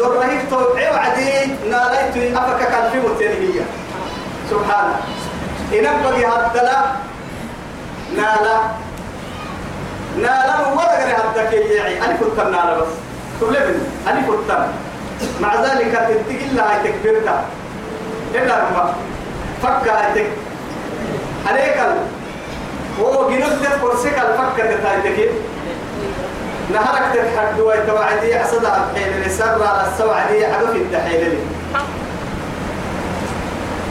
درهيك توعي وعدي ناليت أفك كان في متنهية سبحان إنك بقي هدلا نالا نالا ولا غير هدك يعي أنا كنت نالا بس تبلغني أنا كنت مع ذلك تتقل لها تكبرك إلا ربا فكا تك عليك هو جنوب تفرسك الفكة تتايتك نهارك تتحدى ويتوعدي عصد الحين لسر على السوعدي عدو في الدحيل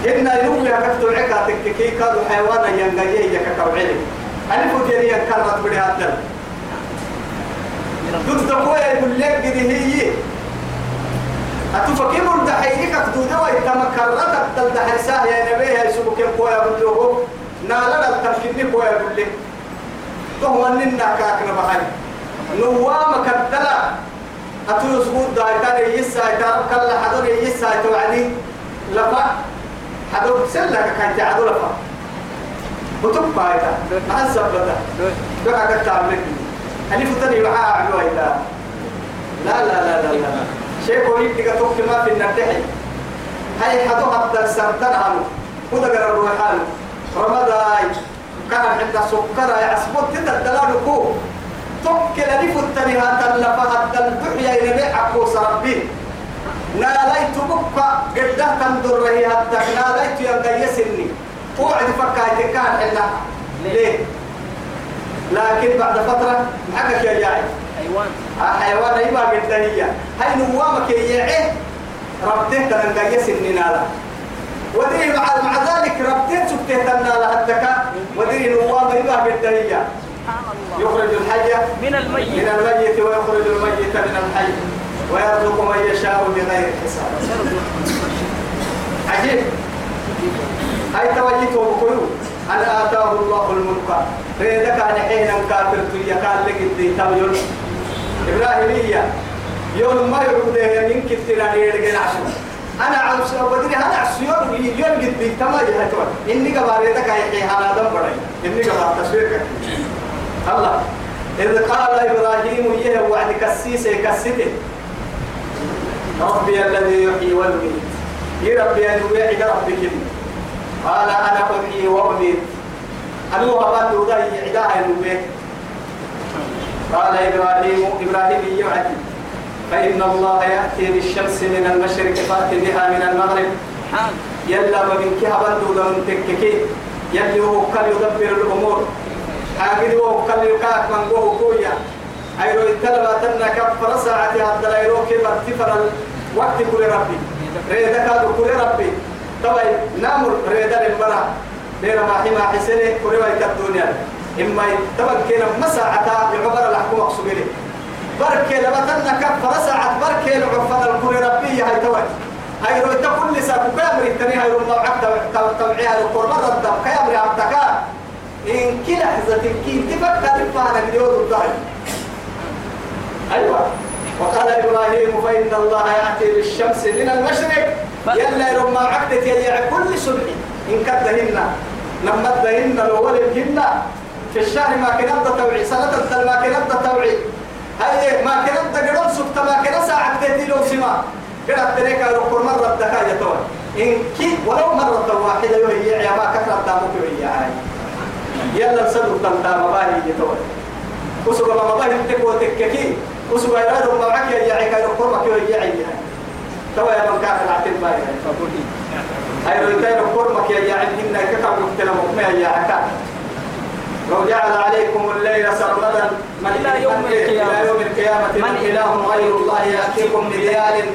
لي إن يوم يا كفتو عكا تككي كادو حيوانا ينغيه يككوعلي أنا فوتيني ينكرت بدي هاتل ضد دقوية يقول لك قد هي. أتفكي من دحيلك كدودة ويتمكرت تلدحي ساه يا نبي هاي سبك القوية بلوغو نالا التمكني قوية بلي تهوى ننا كاكنا بحي نوام كدلا أتو يسبوت دايتان يسا يتارب كلا حدور يسا يتوعدي لفا. حدور سلك كان تعدو لفا. بتب بايتا. مع الزبدة بقى قد تعمل ألف تاني معاه عدو لا لا لا لا لا. شيء قولي لك توقف ما في النتحي هاي حدو حتى سرطان عنه وده قرر الروحان رمضان كان عند سكر يعصبون تتدلال كو توكل لفت لها تلفها تلبحيا إلى بيعكو سربين ناليت بكا قده تندر هي حتى ناليت ينقيسني قوعد فكايت كان حنا ليه؟ لكن بعد فترة معك يا جاي حيوان. حيوان أيوة قده هي هاي نوامك يعيه ربته تنقيسني نالا. ودري مع مع ذلك ربته سبته تنالا الدكا ودري نوام أيوة هي الله يخرج الحي من الميت. من الميت ويخرج الميت من الحي ويرزق من يشاء بغير حساب. عجيب. هاي توجهته بكل أن آتاه الله الملك. ريدك عن حين كافر تيا كان لك الدين تبيون إبراهيمية يوم ما يعود من كتير يرجع عشان أنا عاوز بدري أنا عسيون يوم قد تما يهتون إني كباريتك هاي هذا دم بدري إني كبار تسويك الله. إذ قال إبراهيم يه وعد كسيس كسيته ربي الذي يحيي ويميت. يا ربي أن يوعد ربك. قال أنا أحيي وأميت. أنا أبان دودا يعدها ينوبه قال إبراهيم إبراهيم يعد. فإن الله يأتي بالشمس من المشرق فأتي بها من المغرب. يلا من كهبان دودا من تككي. يلي هو كل يدبر الأمور. حاجد هو كل يكاك من جوه كويا. أيرو التلبة تنا كفر ساعة هذا لا يروك برتفر الوقت كل ربي. ريدا كادو كل ربي. طبعا نامر ريدا المرا بين ما حما حسنه كل ما الدنيا إما طبعا كنا مساعة يعبر الحكومة مقصودين بركة لما تنا كفر ساعة بركة العفن الكل ربي هاي توي هاي رو تقول لسا كامري تاني هاي رو موعد توعيها القربان الدم كامري عبتكا إن كل لحظة كي تفكر فانا اليوم الظهر أيوة. وقال إبراهيم فإن الله يأتي بالشمس من المشرق. يلا يرمى عقدة يلي كل صبح. إن كدهن. لما دهن الأول الهن في الشهر ما كنت توعي سنة ما كنت توعي هاي ما كنت قرن سبت ما كنت ساعة تهدي لو سما. قرأت تريك أروكور مرة الدكاية توي إن كي ولو مرة واحدة يهي يا ما كثرت دامك يهي يلا نسلو تنتا مباهي يتوي وسوق ما مباهي تكو تككي. وسوق يرادو ما معك يا عيك يركور مك يا عيك توا يا من كافر عتل باي هاي لو يتاي يركور مك يا عيك إن كتب مكتنا مكما يا عكا لو جعل عليكم الليل سرمدا من. إلى يوم القيامة. من إله غير الله يأتيكم بليال.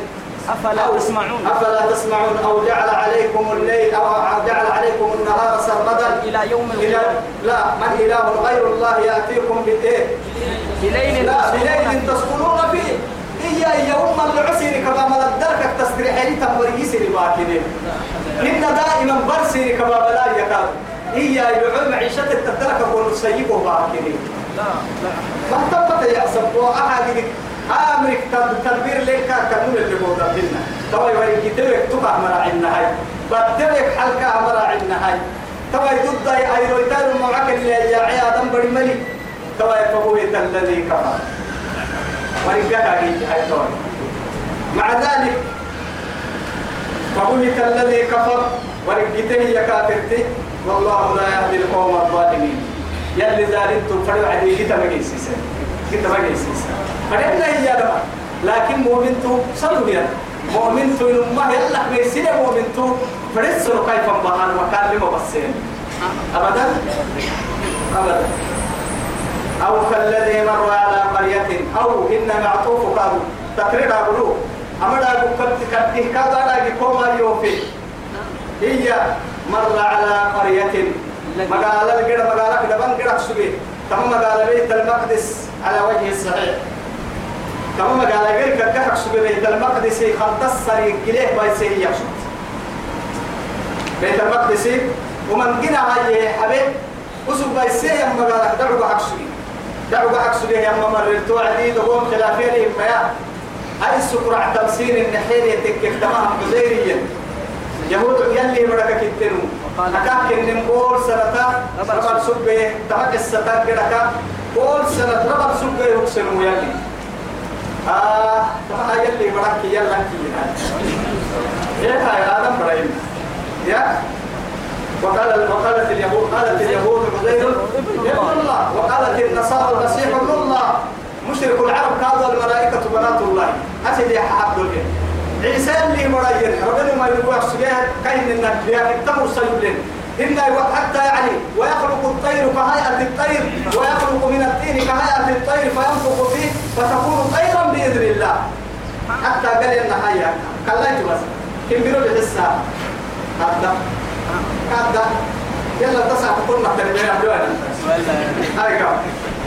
أفلا تسمعون؟ أفلا تسمعون؟ أو جعل عليكم الليل أو جعل عليكم النهار سرمدا؟ إلى يوم إلى لا من إله غير الله يأتيكم بالإيه؟ بليل لا بليل تسكنون فيه. هي هي أم العسير كما مدرك تستريحين تنبريسي باكنين إن دائما برسي كما بلا يكاد. هي يعلم معيشة التدرك كون سيبه باكنين لا لا. ما تبت يحسب وأحد أمريك تدبير لك كنون اللي موضع فينا توا يوري كتبك تقع مراعينا هاي. بدلك حلقة مراعينا هاي. توا يدد أي رويتان معك اللي يا عيادم بدي ملي توا يفهو الذي كفر. ورجعها هاي توا مع ذلك فبهت الذي كفر. ورقته يا كافرته والله لا يهدي القوم الظالمين. يلي زالتم فريو عدي كتا مجيسيسا كتا مجيسيسا فريبنا هي لما لكن مؤمنتو صلوا يا مؤمنتو ينما يلا ميسينا مؤمنتو فريسر كيف بحان وكان لما بسين أبدا أبدا أو كالذي مر على قرية أو إن معطوف قالوا تقرير أقولوا أما لا كنت كنت كذا لا كوما يوفي هي مر على قرية مقالة كده مقالة كده بان كده سبي تم مقالة بيت المقدس على وجه الصحيح تم مقالة غير كده سبي بيت المقدس خلص سري كليه بايسي يقصد بيت المقدس ومن جنا هاي حبيب وسب بايسي يم مقالة دعوا حكسبي دعوا حكسبي يم مررتو عديد وهم خلافين ما هاي السكر تمسين النحيل يتكك تمام بزيريا يهود يلي مرك كتنو أكاك بول سنة ربع سبة تمك الستان كده بول سنة ربع سبة يكسنو يلي آه تما يلي مرك يلا كينا إيه هاي؟ آدم برايم يا. وقال وقالت اليهود قالت اليهود عزير ابن الله. وقالت النصارى المسيح ابن الله. مشرك العرب قالوا الملائكة بنات الله. أسد يا حبل عيسى اللي مريين ربنا ما يقول سجاه كاين النبي التمر سيولين إن حتى يعني ويخلق الطير كهيئة الطير ويخلق من الطين كهيئة الطير فينفخ فيه فتكون طيرا بإذن الله. حتى قال إن هيا كلايت بس كم بيرو بحسها هذا. هذا. يلا تسعة كنا تربية أبدوانا هاي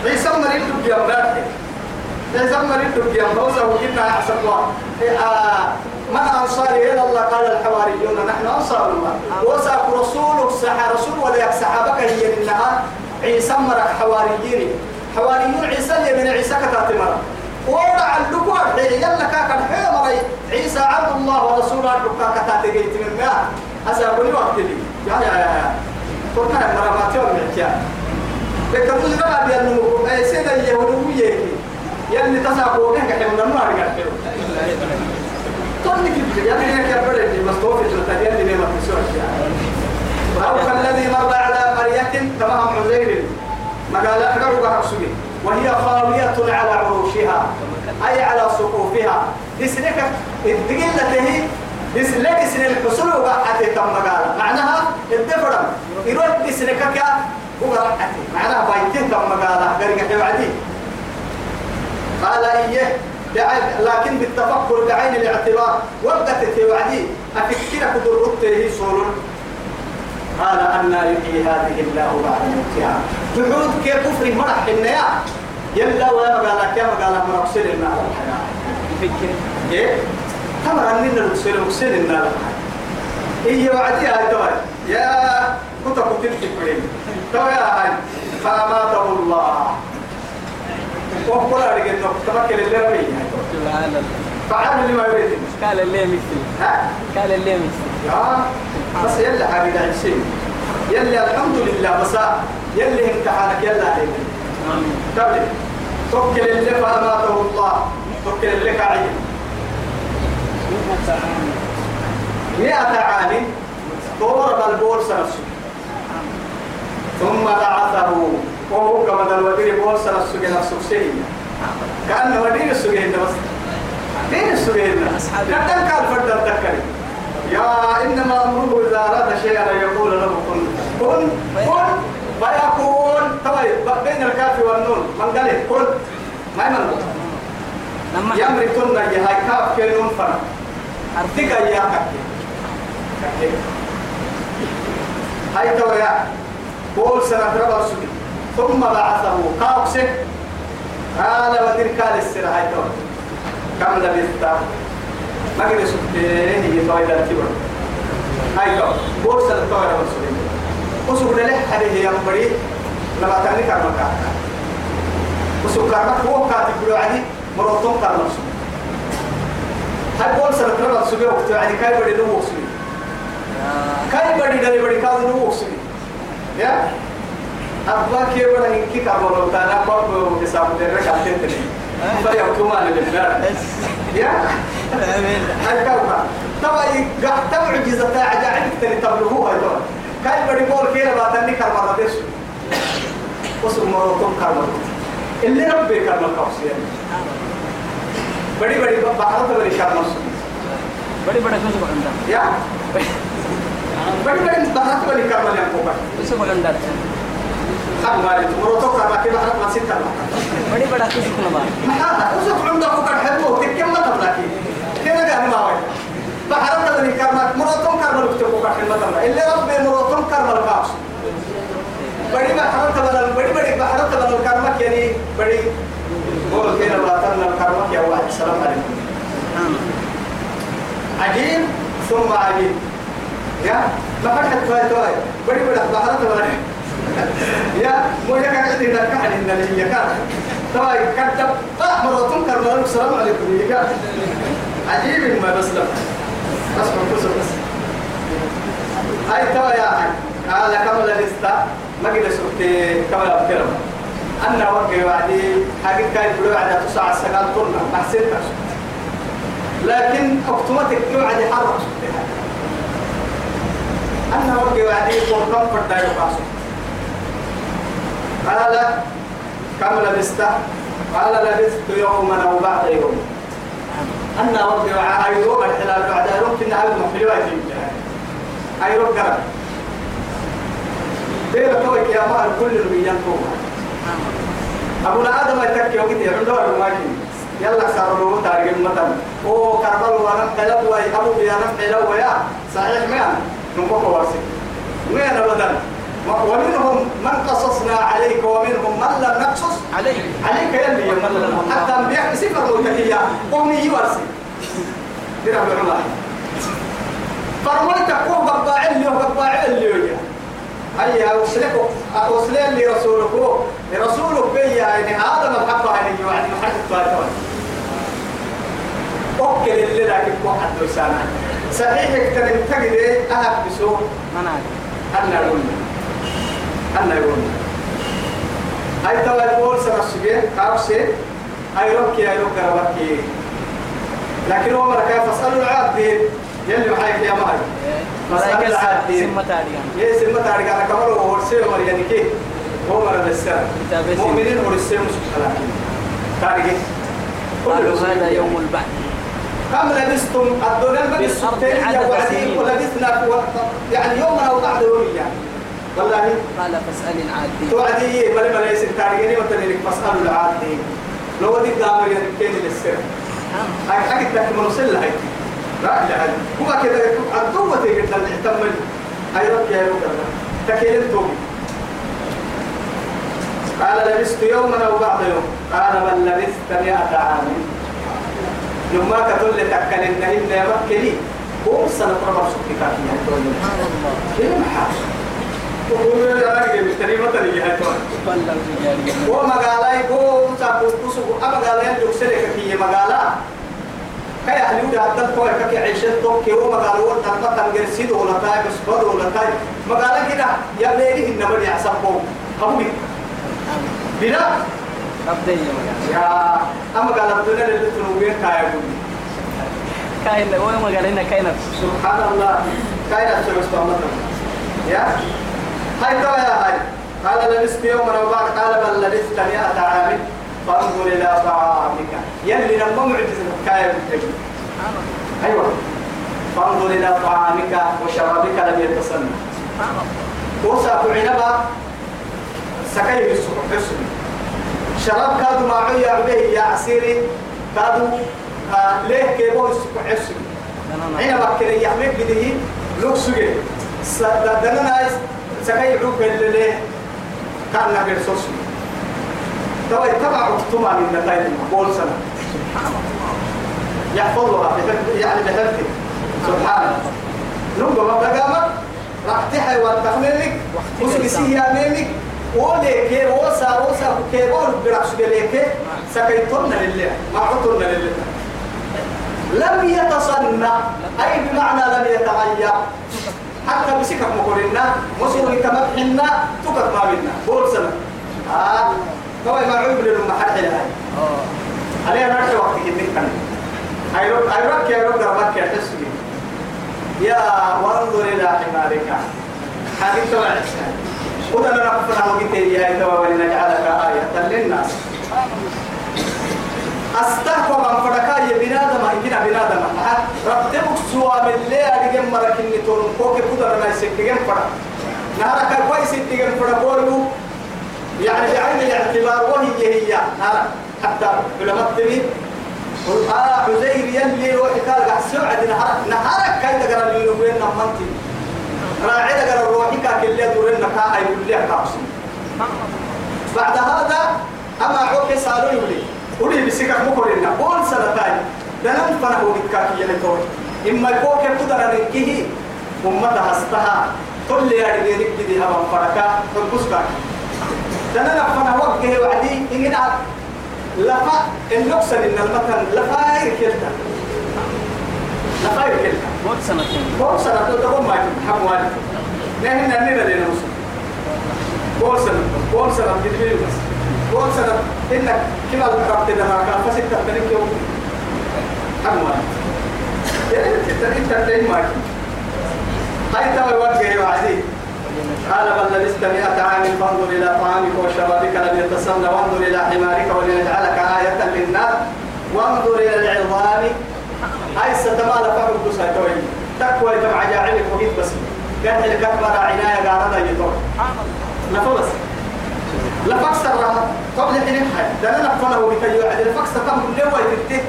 عيسى مريض بيامبارك عيسى مريض بيامبوسا وجدنا أحسن الله من أنصاري إلى الله قال الحواريون نحن أنصار الله. وساق رسولك سح رسول ولا سحابك هي إنها عيسى مرك حواريين. حواريون عيسى اللي من عيسى كتات مرك وضع اللقوة يلا كاكا حيمري عيسى عبد الله ورسوله اللقاء كتات جيت من ماء أسأقولي وقت لي. يا يا يا كنا مرماتي والمحكيان لكن تقول لنا بأنه سيدا اليهودية. يلي تساقوا بك حمنا ما رجع طنك يعني هيك يا بلدي مستوفي تلتاني اللي ما تسوى أو كالذي مر على قرية تمام عزير مقال أحرق حقسوي وهي خاوية على عروشها أي على سقوفها دسلك الدقيلة دسلك سن الحصول وقعت تم مقال معناها الدفرم يروح دسلك كا وقعت معناها بايتين تم مقال قرية وعدي قال إيه لكن بالتفكر بعين الاعتبار وقت في وعدي أفكرك درته سول قال أن يحيي هذه الله بعد موتها. جحود كيف كفر مرح النيا. يلا ويا مقالك يا مقالك مرقسل لنا على الحياة فكر إيه؟ تمر أننا لنا على الحياة إيه وعدي هاي توي يا كنت كنت تفكرين توي هاي. فأماته الله. وقول لك إنه تمكن اللي الله فعل لما يريد قال اللي مثل ها قال اللي مثل يا بس يلا حبيبي عشين يلا الحمد لله بس يلا امتحانك يلا عليك تبلي توكل اللي فأماته الله توكل اللي قاعد مئة عام ضرب البورصة نفسه. ثم بعثه وهو كما دل ودير نفسه نفسه سيئ كأنه ودير السجين بس. دين السجين أصحاب كان كان فرد الذكري يا إنما أمره إذا أراد شيئا يقول له كن. كن كن فيكون. طيب بين الكاف والنون من قال؟ كن؟ ما يمنع. لما يمركن يا كاف كنون عرفتك تيجا يا كاكي هاي تو يا قول سنة ربع سنة. ثم بعثه. قاوسه قال هاي تو كم لبثت؟ ما قد هاي تو قول سنة تو ربع سنة وسوق له هذه يا مري لما تاني كارما وسوق كارما هو كاتب له عادي مرتون كارما سنة هاي سنة ربع سنة وقت يعني كاي بدي نو سنة كاي بدي داري بدي كاي نو سنة يا؟ أبا كي بنا إنك كابون وتانا باب حساب درك عشان تني فريا كوما نبنا يا هالكوكا طبعا قحت معجزة عجا عندك تاني تبلغوها يدون كان بدي بول كيلا باتني كرمة بس وصل مروتهم كرمة اللي ربي كرمة كوسيا بڑی بڑی بہت بڑی شرم بڑی بڑا کیوں بگنڈا یا بڑی بڑی بہت بڑی کرم لے کو بڑی اسے بگنڈا حب مالي تمرو توقع ما كيف حرق ما ستة بدي بدا كسك لما ما هذا كسك عمدا فكر حبه تكيم ما تبلاكي كنا قاعد ما وين فحرق تدري كرمات مرتون كرمال كتبوا فكر حبه تبلا إلا ربي مرتون كرمال كاوس بدي ما حرق تبلا بدي بدي ما حرق تبلا كرمك يعني بدي قول كنا باتنا كرمك يا واحد السلام عليكم عجيب ثم عجيب يا ما فتحت فايتوي بدي بدي بحرق تبلا يا مو يا كان عندي لك عن إن اللي كان. توي كتب مراتم كرمان السلام عليكم. يا كان. عجيب ما بسلم بس بس بس. هاي توي يا حاج قال كم لبست ما قد سبت كم لبكرم أنا وقع وعدي حاجة كاي بلو عدا تسعة السقال طلنا ما حسيت لكن أكتوماتيك يوعد يحرك. أنا وقع وعدي قرطان فردا يقاسو قال كم لبست؟ قال لبست يوما أو بعد يوم. أنا وعدي يوم الحلال بعد يوم كنا هذا محلوة في الجهة هاي رقرة دير توك يا مال كل الميان توما أبونا آدم يتكي وقتي عنده الماجين. يلا صار له تاريخ المتن. أو كربل وأنا قلب وي أبو بيانا قلب ويا. صحيح مين نمكو وارسي. وين أبدا ومنهم من قصصنا عليك ومنهم من لم نقصص علي عليك يلي يا من حتى أنبياء صفة وتكية قومي يوارسي دير أبو الله فرميت قوم قباع اللي وقباع اللي ويا هيا أوصلك أوصلين اللي رسولك. رسولك بيا يعني هذا محبة يعني يعني محبة فاتون أوكل اللي لك واحد لسانا صحيح أكتر تجد أهب بسوء. مناك أنا قلنا أنا قلنا هاي توا البول سنسجي كابسي هاي روكي هاي روكي روكي لكن هو مركا فاسألوا العابدين يلي محايك يا مهر ملائكة سمة تاريخ. يا سلمة تعرف أنا كمان هو ورسي مرياني كي. هو السنة كتاب مؤمنين ورسي مسلمين تعرف قالوا هذا يوم البعث. كم لبستم؟ الدنيا لبستم عدد وعدين وقت يعني يوم أو بعد يوم يعني والله. قال فاسأل العادين توعدي ملي ملي يسن تاريخني وتنيلك مسألة العادي. لو دي دامر ينكيني للسر هاي حاجة تكمل وصل هاي لا لا هو كده الدوة تيجي تحتمل هاي رب يا رب. تكيل توبي قال لبست يوما أو بعض يوم؟ قال بل لبست مئة عام. لما كتل تكل النهي يا مكلي هو سنة ربع سكتك سبحان الله. كيف يا راجل مشتري مثلا رجالي هو مقالة هو مسابق كسب أما قال يندق سلك في مقالة كي أهلي وده عدد كوي كي عيشة توك هو مقالة هو تنبت تنجر سيد ولا تاي بس بدو ولا تاي مقالة كده يا بيري إن بدي أحسبه قال الدنيا كاين قال سبحان الله كاي نفسه بس يا هاي ترى يا هاي. قال لبست يوما وبعد قال بل لبست مئة عام فانظر إلى طعامك. يلي لما كاية بالتجي أيوة. فانظر إلى طعامك وشرابك لم يتصنع وساق عنبا سكيه الصبح حسن شراب كادوا معي به يا عسيري. كادوا آه ليه كيبو الصبح حسن عنبا كده يحميك بديه لوك سجي سكيه عوك اللي كان نبيل سوسي توا يتبع اكتما من نتائج بول سنة. يحفظها يعني بحفظه سبحانه نوبة ما بقامك راح تحي والتخمينك مسكسي يا ميمك وليك وسا وسا كيبول برعش ليك سكيتنا لله. ما عطرنا لله. لم يتصنع. أي بمعنى لم يتغير حتى بسكك مقولنا مصر كمبحنا تكت ما بينا بول سنة. آه. طبعا ما عيب لهم محل هاي عليه رأي وقت كده كان أيروك أيروك يا أيروك دربك يا تسوي يا وانظر إلى حمارك. هذه تبع الإسلام وده رفنا وقت يا إتوا ولنجعلك آية للناس. أستحقوا من فرقا يبنادم إنكنا بنادم. ربتك سوى من اللي أدقم مرك إني تورن كوكي قدر ما يسكتهم فرق نهارك كويس تيجي فرق بولو. يعني بعين الاعتبار وهي هي. نهارك حتى علماء التميم آه عزير يلي روحي قال قاعد سعد نهارك. نهارك كاي تقرأ اللي نقولنا نمنتي راعي تقرأ روحي كاك اللي دورنا كا أي كاوسي بعد هذا أما عوك سالوا يولي ولي بسكك مكورنا قول سنتين دلم فنه بكاكي يلتون إما يكوك قدر نكيه أمتها استها كل يا رجالك دي هوا فركا تنقص كاكي دنا نفنا وقه وعدي إننا لفا النقص إن المكان لفا يركلتا لفا يركلتا موت سنتين بول سنة تقوم ما حموالي نحن نحن لنا مسلم بول سنة بول سنة تدبير بس بول سنة إنك كما ذكرت لنا كان فسك تبتلك يوم. يعني أنت أنت تين ماكي هاي توا وجهي وعدي قال بل لبست مئة عام فانظر إلى طعامك وشرابك لم يتسنى وانظر إلى حمارك ولنجعلك آية للناس. وانظر إلى العظام. هاي ستمال فعل سيتوي تقوى جمع جاعلك وقيت بس. قال لك أكبر عناية قارنا يطور نفوس لفكسر قبل حين حي ده أنا نفنا بكي يعد لفكسر كم لو يتتي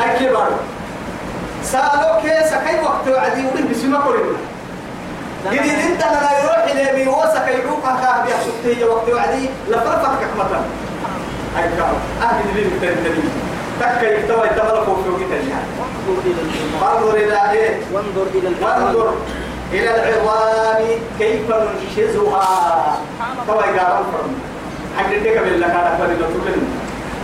هاي كبار سألو كيس كي وقت وعدي؟ ولي بسما كورينا جديد أنت لنا يروح إلى بيوسك يروح. كاه بيحسبتي وقت وعدي. لفرفتك مثلا هاي كام أهل اللي بتنتني تك يفتوى يتملك وقت الجهاد وانظر إلى إيه؟ وانظر إلى وانظر إلى العظام كيف ننشزها. توا يقارن حق ديك بالله كان فرد لتقول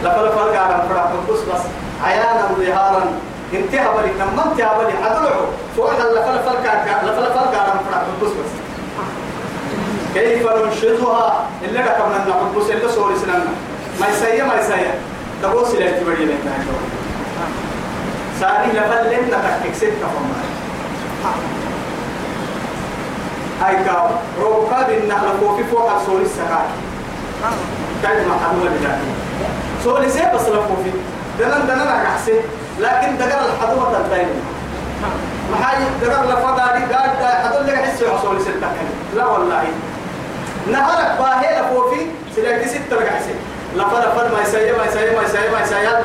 لفل فل قارن فرم بس بس عيانا ظهارا انتهى بلي لما انتهى بلي؟ عدلعو فوق لفل فل كان لفل فل قارن فرم بس بس. كيف ننشزها اللي ركبنا نحب بس اللي صور سننا ما يسيا ما يسيا تبوس اللي تبدي لنا ساري لفل لنا تكك ستة فما هاي كاو. روكا بالنحل فوق فوق الصور السكاك كيف ما حدوما بذلك صور سي بس لفوفي دنن دنن أحسن لكن دقر الحدومة تنتين محاي دقر لفقاري قاعد حدول لك حس عصور ستة لا والله. نهارك باهي لفوفي سلاك ستة لك حسن لفا لفا ما يسيا ما يسيا ما يسيا ما يسيا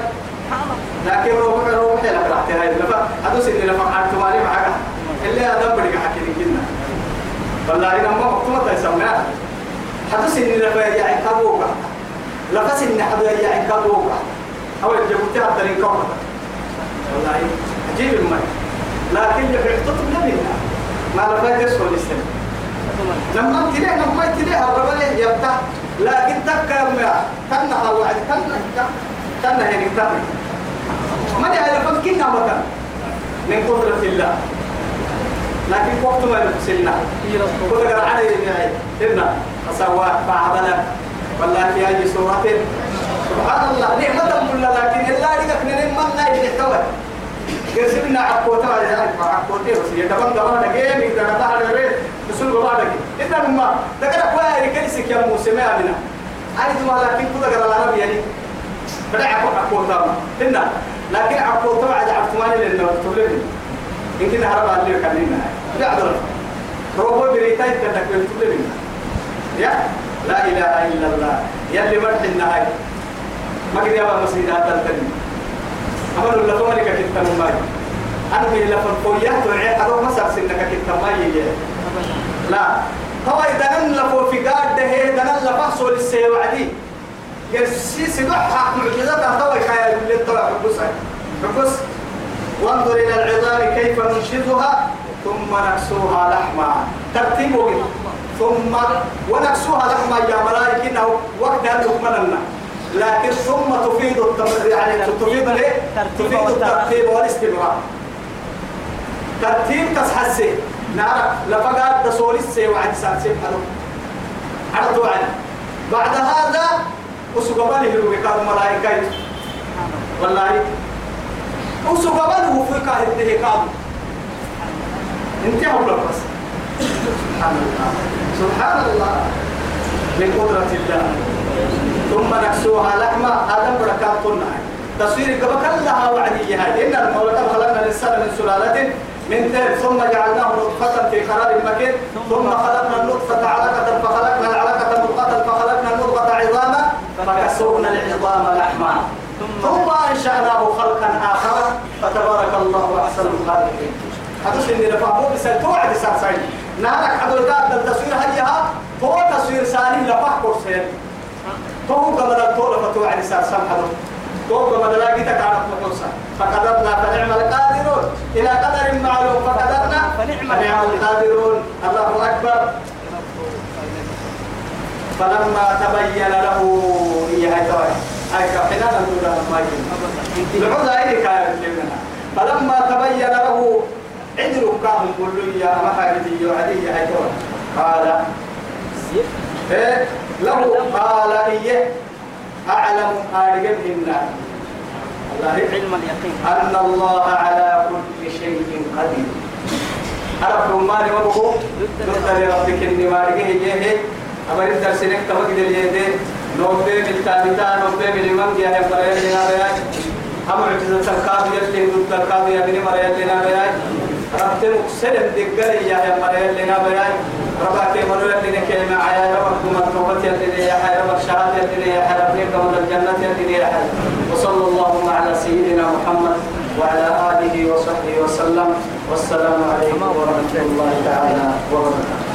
لكن روح روح لك راح تهاي لفا هذا سن لفا. عرفت مالي معك اللي بدك حكي لك والله إن ما مكتومة تسمعها هذا سن لفا يعني كابوكا. لفا سن حدا يعني كابوكا. أو الجبوتي حتى لنكوكا والله عجيب الماء لكن اللي بيحتطب لبنا ما لفا يسوى الإسلام لما تليه لما تليه الربا يفتح لكن تكا ما تنها وعد تنها تنها يعني تنها. ما على فكنا مكان. من قدرة الله. لكن وقت ما يرسلنا كل قرع علي يعني إنا أسوات بعضنا. والله في أي سورة. سبحان الله نعمة كلها لكن إلا لك نعمة لا يحتوي كسبنا عقوتا عقوتي بس يدبن دبن دقيم إذا نتاح الربيع بسول بابا دقي إذا مما ذكر قوي كنسك يا موسى ما بنا عايز ما لكن كل قرأ العربي يعني بدأ عقوت عقوتا إنا لكن عقوتا بعد عقوتاني لأنه تقولين يمكن هرب عليه كلنا لا أدري. روبو بريتاي كذا تقولين يا لا إله إلا الله. يلي مرح النهاية ما قد يابا مسجدات التنين أمر الله فمالك كتن ماي. أنا من لفن قويات وعي أدو مسار سنك كتن ماي لا. هو إذا نلفو في قاد ده إذا نلفو للسي وعدي. يرسي سبحة معجزات هو كايا اللي طلع حبوسها حبوس وانظر إلى العظام كيف ننشزها ثم نكسوها لحما. ترتيب ثم ونكسوها لحما يا ملائكة إنه وقت أن يكملنا لكن ثم تفيد التمر يعني تفيد الايه؟ تفيد الترتيب والاستمرار. ترتيب تسحسي نعرف لفقات دسول السي وعد سانسي حلو على طول بعد هذا وسقباله الوكال ملائكة والله. وسوق بده في كاهده كام انتهوا لك بس سبحان الله. سبحان الله. من قدرة الله. ثم نكسوها لحمة. آدم بركات قلنا تصوير قبل لها وعدية هاي إن المولى خلقنا الإنسان من سلالة من تل ثم جعلناه نطفة في قرار مكين. ثم خلقنا النطفة علقة فخلقنا العلقة مضغة فخلقنا المضغة عظاما فكسونا العظام لحما. ثم أنشأناه خلقا آخر. فتبارك الله أحسن الخالقين. شيء اللي رفعه بس توعد سارسين نارك حدو تاد التصوير هيها تو تصوير سالي لفح كورسين تو كما الدور فتوعد سارسين حدو. تو كما لاقي تكانت محوسا فقدرنا فنعم القادرون. إلى قدر معلوم فقدرنا فنعم القادرون. الله أكبر. فلما تبين له هي هاي توي هاي كفنا نقول ما يجي كانت لنا فلما تبين له عدل كاهم كل يا محاربي وعدي هاي توي قال إيه؟ له قال إيه؟ أعلم النار الله علم اليقين. أن الله على كل شيء قدير. أرب مالي وبقو نقدر ربك إني مارجه هي أمر الدرسينك تبقى اليدين نوبة من التابتا نوبة من الإمام جاء مريا لنا بياج. هم عجزة الكاب يلي ضد الكاب يبني مريا لنا بياج. ربت مكسر الدقر يا مريا لنا بياج ربك مريا لنا كلمة عيا. ربك من توبة يلي يا حي. ربك شهادة يلي يا حي. ربك من الجنة يلي يا حي. وصلى اللهم على سيدنا محمد وعلى آله وصحبه وسلم. والسلام عليكم ورحمة الله تعالى وبركاته.